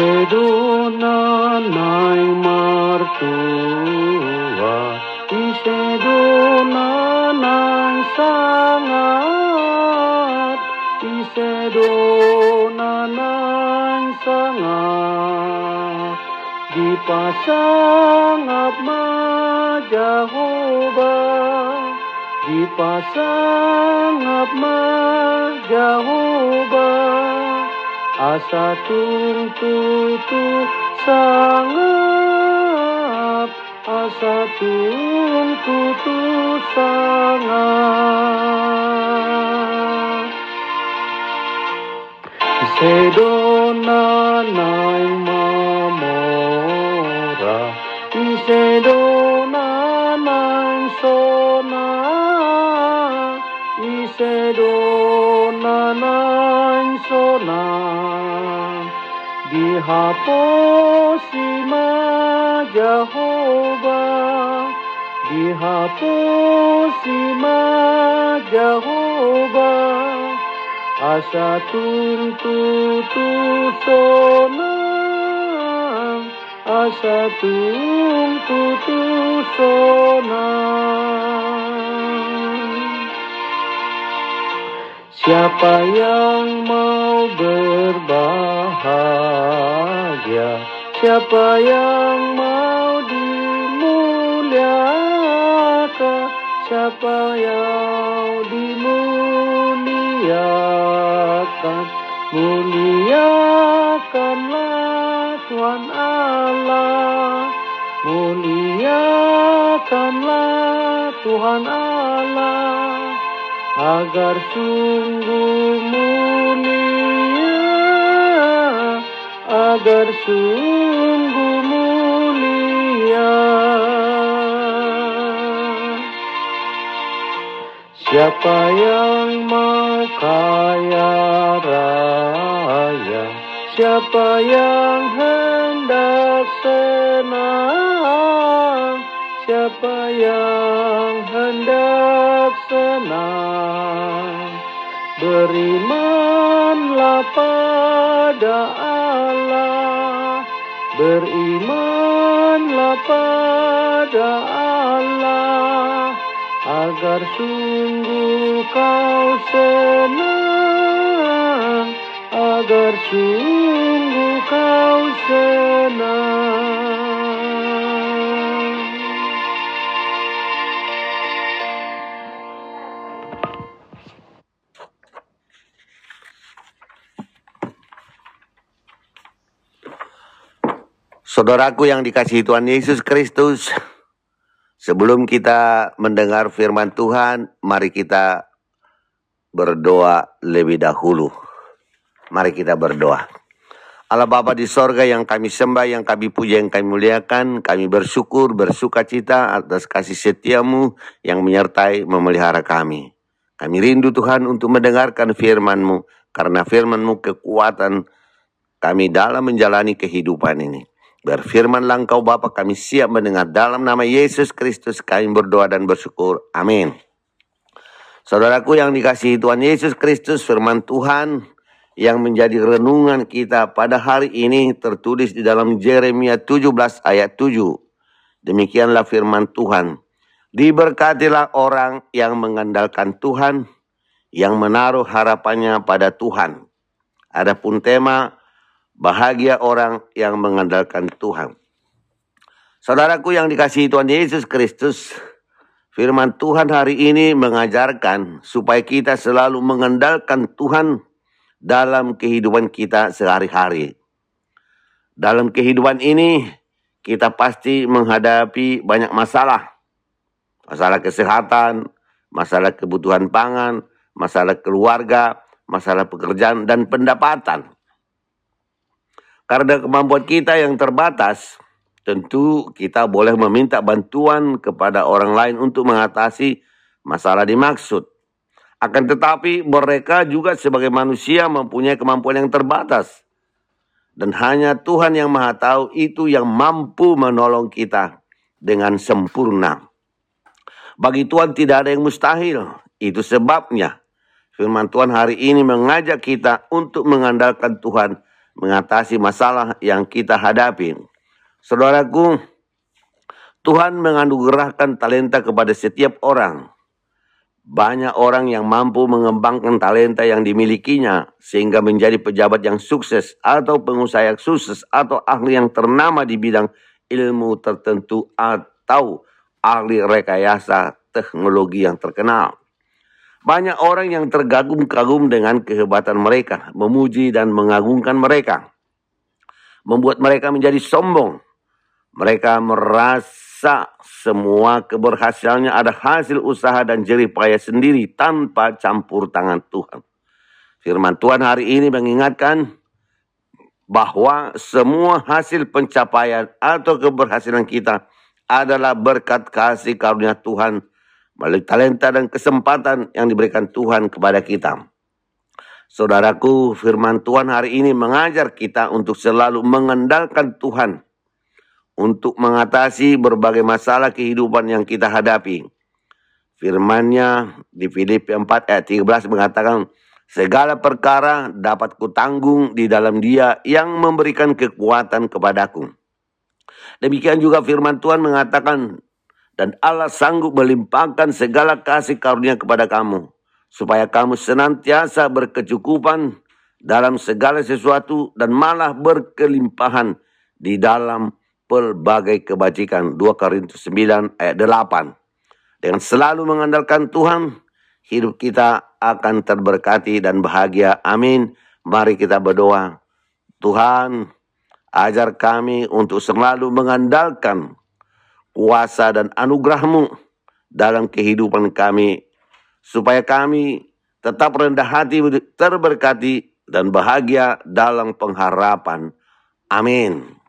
Isedona nai martua Isedona nai sangat Isedona nai sangat. Dipasangap Jehovah Dipasangap Jehovah asa tungtutu sangat asa tungtutu sangat Sedona nai mamora Sedona nai sona Sedona nai sona Dihapusi Jehovah Dihapusi ma Jehovah Asa tuntutu sonang Asa tuntutu sonang Siapa yang mau berbahagia Siapa yang mau dimuliakan? Siapa yang dimuliakan? Muliakanlah Tuhan Allah. Muliakanlah Tuhan Allah. Agar sungguh agar sungguh mulia. Siapa yang mau kaya raya, siapa yang hendak senang, siapa yang hendak senang Berimanlah pada Berimanlah pada Allah Agar sungguh kau senang Agar sungguh kau Saudaraku yang dikasihi Tuhan Yesus Kristus, sebelum kita mendengar firman Tuhan, mari kita berdoa lebih dahulu. Mari kita berdoa. Allah Bapa di sorga yang kami sembah, yang kami puja, yang kami muliakan, kami bersyukur, bersuka cita atas kasih setiamu yang menyertai memelihara kami. Kami rindu Tuhan untuk mendengarkan firman-Mu, karena firman-Mu kekuatan kami dalam menjalani kehidupan ini. Berfirmanlah engkau Bapa kami siap mendengar dalam nama Yesus Kristus kami berdoa dan bersyukur. Amin. Saudaraku yang dikasihi Tuhan Yesus Kristus firman Tuhan yang menjadi renungan kita pada hari ini tertulis di dalam Jeremia 17 ayat 7. Demikianlah firman Tuhan. Diberkatilah orang yang mengandalkan Tuhan, yang menaruh harapannya pada Tuhan. Adapun tema Bahagia orang yang mengandalkan Tuhan. Saudaraku yang dikasihi Tuhan Yesus Kristus, firman Tuhan hari ini mengajarkan supaya kita selalu mengandalkan Tuhan dalam kehidupan kita sehari-hari. Dalam kehidupan ini, kita pasti menghadapi banyak masalah. Masalah kesehatan, masalah kebutuhan pangan, masalah keluarga, masalah pekerjaan, dan pendapatan. Karena kemampuan kita yang terbatas, tentu kita boleh meminta bantuan kepada orang lain untuk mengatasi masalah dimaksud. Akan tetapi mereka juga sebagai manusia mempunyai kemampuan yang terbatas. Dan hanya Tuhan yang maha tahu itu yang mampu menolong kita dengan sempurna. Bagi Tuhan tidak ada yang mustahil. Itu sebabnya firman Tuhan hari ini mengajak kita untuk mengandalkan Tuhan mengatasi masalah yang kita hadapi. Saudaraku, Tuhan menganugerahkan talenta kepada setiap orang. Banyak orang yang mampu mengembangkan talenta yang dimilikinya sehingga menjadi pejabat yang sukses atau pengusaha yang sukses atau ahli yang ternama di bidang ilmu tertentu atau ahli rekayasa teknologi yang terkenal. Banyak orang yang tergagum-kagum dengan kehebatan mereka, memuji dan mengagungkan mereka. Membuat mereka menjadi sombong. Mereka merasa semua keberhasilannya ada hasil usaha dan jerih payah sendiri tanpa campur tangan Tuhan. Firman Tuhan hari ini mengingatkan bahwa semua hasil pencapaian atau keberhasilan kita adalah berkat kasih karunia Tuhan melalui talenta dan kesempatan yang diberikan Tuhan kepada kita. Saudaraku, firman Tuhan hari ini mengajar kita untuk selalu mengandalkan Tuhan untuk mengatasi berbagai masalah kehidupan yang kita hadapi. Firmannya di Filipi 4 ayat 13 mengatakan, Segala perkara dapat kutanggung di dalam dia yang memberikan kekuatan kepadaku. Demikian juga firman Tuhan mengatakan dan Allah sanggup melimpahkan segala kasih karunia kepada kamu, supaya kamu senantiasa berkecukupan dalam segala sesuatu dan malah berkelimpahan di dalam pelbagai kebajikan. 2 Korintus 9 ayat 8. Dengan selalu mengandalkan Tuhan, hidup kita akan terberkati dan bahagia. Amin. Mari kita berdoa. Tuhan, ajar kami untuk selalu mengandalkan kuasa dan anugerahmu dalam kehidupan kami, supaya kami tetap rendah hati, terberkati, dan bahagia dalam pengharapan. Amin.